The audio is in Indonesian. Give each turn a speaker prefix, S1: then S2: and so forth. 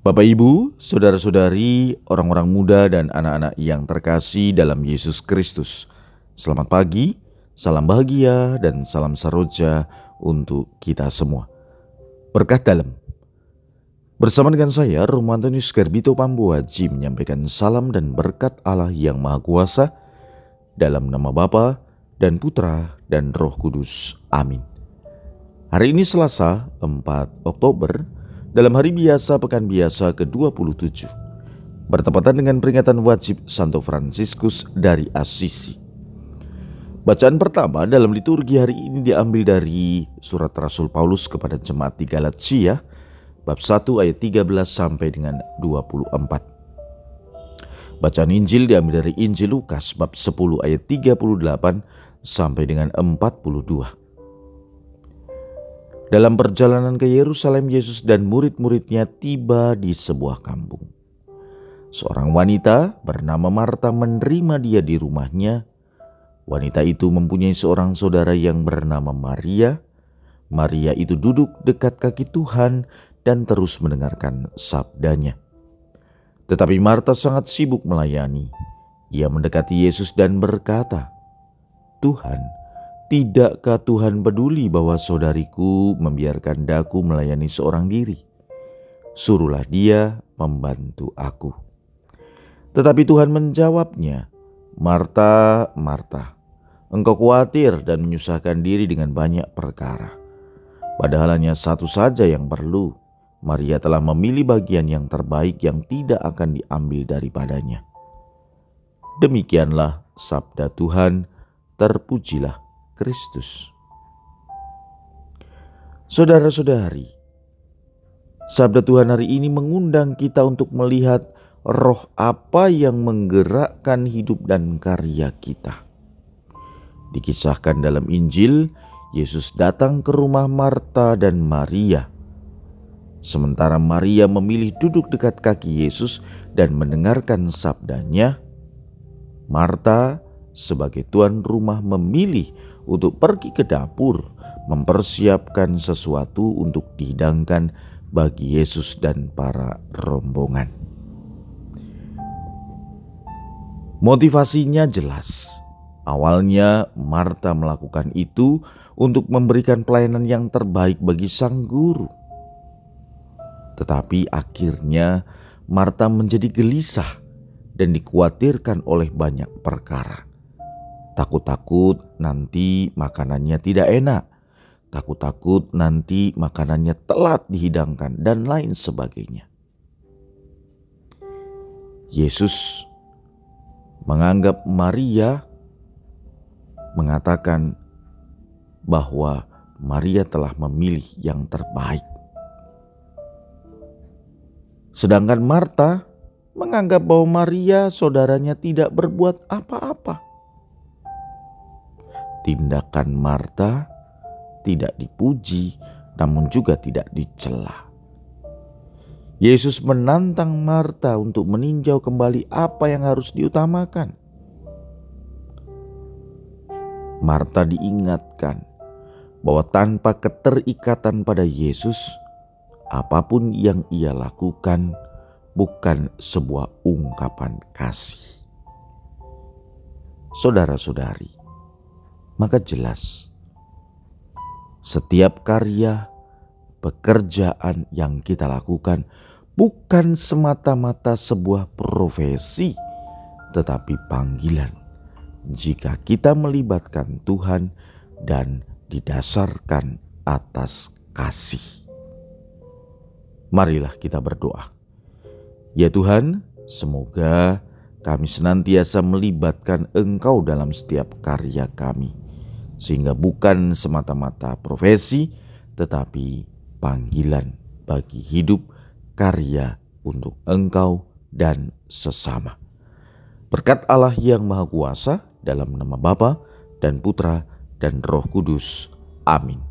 S1: Bapak, Ibu, saudara-saudari, orang-orang muda, dan anak-anak yang terkasih dalam Yesus Kristus, selamat pagi, salam bahagia, dan salam saroja untuk kita semua. Berkah dalam. Bersama dengan saya, Romantonius Gerbito Pambuaji menyampaikan salam dan berkat Allah yang Maha Kuasa dalam nama Bapa dan Putra dan Roh Kudus. Amin. Hari ini Selasa, 4 Oktober dalam hari biasa pekan biasa ke-27 bertepatan dengan peringatan wajib Santo Fransiskus dari Assisi. Bacaan pertama dalam liturgi hari ini diambil dari surat Rasul Paulus kepada jemaat di Galatia bab 1 ayat 13 sampai dengan 24. Bacaan Injil diambil dari Injil Lukas bab 10 ayat 38 sampai dengan 42. Dalam perjalanan ke Yerusalem, Yesus dan murid-muridnya tiba di sebuah kampung. Seorang wanita bernama Marta menerima dia di rumahnya. Wanita itu mempunyai seorang saudara yang bernama Maria. Maria itu duduk dekat kaki Tuhan dan terus mendengarkan sabdanya. Tetapi Marta sangat sibuk melayani. Ia mendekati Yesus dan berkata, "Tuhan, Tidakkah Tuhan peduli bahwa saudariku membiarkan daku melayani seorang diri? Suruhlah dia membantu aku. Tetapi Tuhan menjawabnya, Marta, Marta, engkau khawatir dan menyusahkan diri dengan banyak perkara. Padahal hanya satu saja yang perlu. Maria telah memilih bagian yang terbaik yang tidak akan diambil daripadanya. Demikianlah sabda Tuhan, terpujilah Kristus. Saudara-saudari, sabda Tuhan hari ini mengundang kita untuk melihat roh apa yang menggerakkan hidup dan karya kita. Dikisahkan dalam Injil, Yesus datang ke rumah Marta dan Maria. Sementara Maria memilih duduk dekat kaki Yesus dan mendengarkan sabdanya, Marta sebagai tuan rumah memilih untuk pergi ke dapur mempersiapkan sesuatu untuk dihidangkan bagi Yesus dan para rombongan. Motivasinya jelas. Awalnya Marta melakukan itu untuk memberikan pelayanan yang terbaik bagi sang guru. Tetapi akhirnya Marta menjadi gelisah dan dikhawatirkan oleh banyak perkara. Takut-takut nanti makanannya tidak enak. Takut-takut nanti makanannya telat dihidangkan dan lain sebagainya. Yesus menganggap Maria mengatakan bahwa Maria telah memilih yang terbaik. Sedangkan Marta menganggap bahwa Maria saudaranya tidak berbuat apa-apa. Tindakan Marta tidak dipuji, namun juga tidak dicela. Yesus menantang Marta untuk meninjau kembali apa yang harus diutamakan. Marta diingatkan bahwa tanpa keterikatan pada Yesus, apa pun yang ia lakukan bukan sebuah ungkapan kasih. Saudara-saudari, maka jelas setiap karya pekerjaan yang kita lakukan bukan semata-mata sebuah profesi, tetapi panggilan. Jika kita melibatkan Tuhan dan didasarkan atas kasih, marilah kita berdoa. Ya Tuhan, semoga kami senantiasa melibatkan Engkau dalam setiap karya kami sehingga bukan semata-mata profesi, tetapi panggilan bagi hidup karya untuk engkau dan sesama. Berkat Allah yang Maha Kuasa dalam nama Bapa dan Putra dan Roh Kudus. Amin.